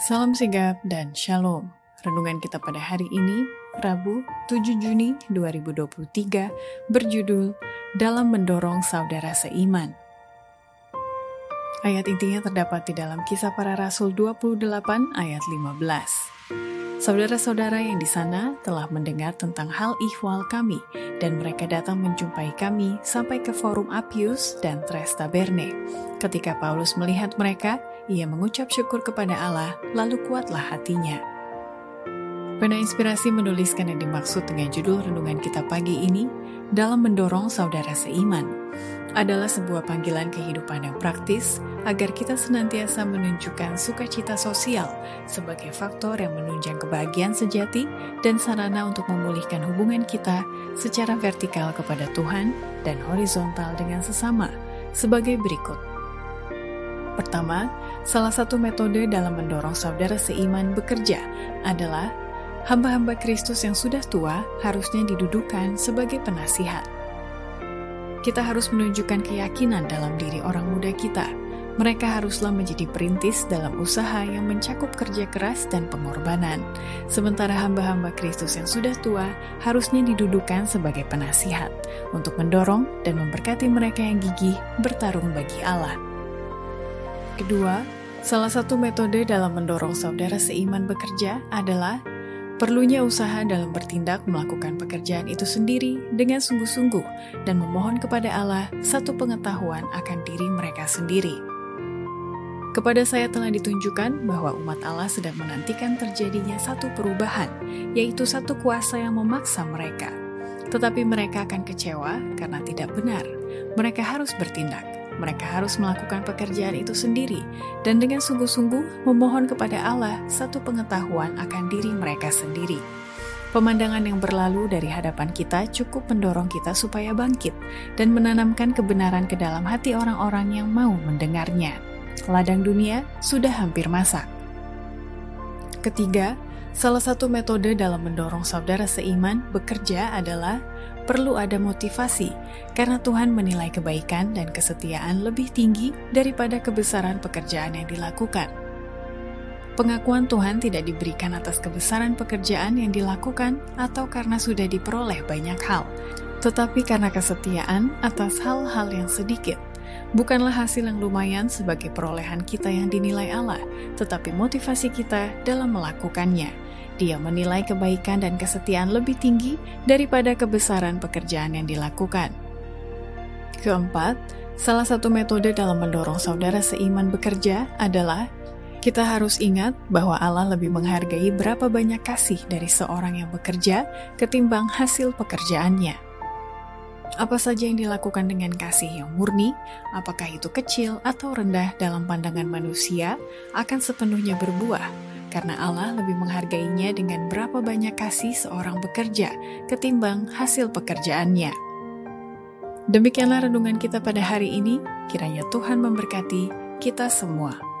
Salam sigap dan shalom. Renungan kita pada hari ini, Rabu 7 Juni 2023, berjudul Dalam Mendorong Saudara Seiman. Ayat intinya terdapat di dalam kisah para rasul 28 ayat 15. Saudara-saudara yang di sana telah mendengar tentang hal ihwal kami, dan mereka datang menjumpai kami sampai ke forum Apius dan Tres Taberne. Ketika Paulus melihat mereka, ia mengucap syukur kepada Allah, lalu kuatlah hatinya. Pena Inspirasi menuliskan yang dimaksud dengan judul renungan kita pagi ini dalam mendorong saudara seiman adalah sebuah panggilan kehidupan yang praktis agar kita senantiasa menunjukkan sukacita sosial sebagai faktor yang menunjang kebahagiaan sejati dan sarana untuk memulihkan hubungan kita secara vertikal kepada Tuhan dan horizontal dengan sesama sebagai berikut. Pertama, salah satu metode dalam mendorong saudara seiman bekerja adalah hamba-hamba Kristus yang sudah tua harusnya didudukan sebagai penasihat. Kita harus menunjukkan keyakinan dalam diri orang muda kita. Mereka haruslah menjadi perintis dalam usaha yang mencakup kerja keras dan pengorbanan. Sementara hamba-hamba Kristus yang sudah tua harusnya didudukan sebagai penasihat untuk mendorong dan memberkati mereka yang gigih bertarung bagi Allah. Kedua, salah satu metode dalam mendorong saudara seiman bekerja adalah Perlunya usaha dalam bertindak melakukan pekerjaan itu sendiri dengan sungguh-sungguh dan memohon kepada Allah satu pengetahuan akan diri mereka sendiri. Kepada saya telah ditunjukkan bahwa umat Allah sedang menantikan terjadinya satu perubahan, yaitu satu kuasa yang memaksa mereka. Tetapi mereka akan kecewa karena tidak benar. Mereka harus bertindak mereka harus melakukan pekerjaan itu sendiri dan dengan sungguh-sungguh memohon kepada Allah satu pengetahuan akan diri mereka sendiri. Pemandangan yang berlalu dari hadapan kita cukup mendorong kita supaya bangkit dan menanamkan kebenaran ke dalam hati orang-orang yang mau mendengarnya. Ladang dunia sudah hampir masak. Ketiga, salah satu metode dalam mendorong saudara seiman bekerja adalah perlu ada motivasi, karena Tuhan menilai kebaikan dan kesetiaan lebih tinggi daripada kebesaran pekerjaan yang dilakukan. Pengakuan Tuhan tidak diberikan atas kebesaran pekerjaan yang dilakukan atau karena sudah diperoleh banyak hal, tetapi karena kesetiaan atas hal-hal yang sedikit. Bukanlah hasil yang lumayan sebagai perolehan kita yang dinilai Allah, tetapi motivasi kita dalam melakukannya. Dia menilai kebaikan dan kesetiaan lebih tinggi daripada kebesaran pekerjaan yang dilakukan. Keempat, salah satu metode dalam mendorong saudara seiman bekerja adalah kita harus ingat bahwa Allah lebih menghargai berapa banyak kasih dari seorang yang bekerja ketimbang hasil pekerjaannya. Apa saja yang dilakukan dengan kasih yang murni, apakah itu kecil atau rendah dalam pandangan manusia, akan sepenuhnya berbuah, karena Allah lebih menghargainya dengan berapa banyak kasih seorang bekerja ketimbang hasil pekerjaannya. Demikianlah renungan kita pada hari ini, kiranya Tuhan memberkati kita semua.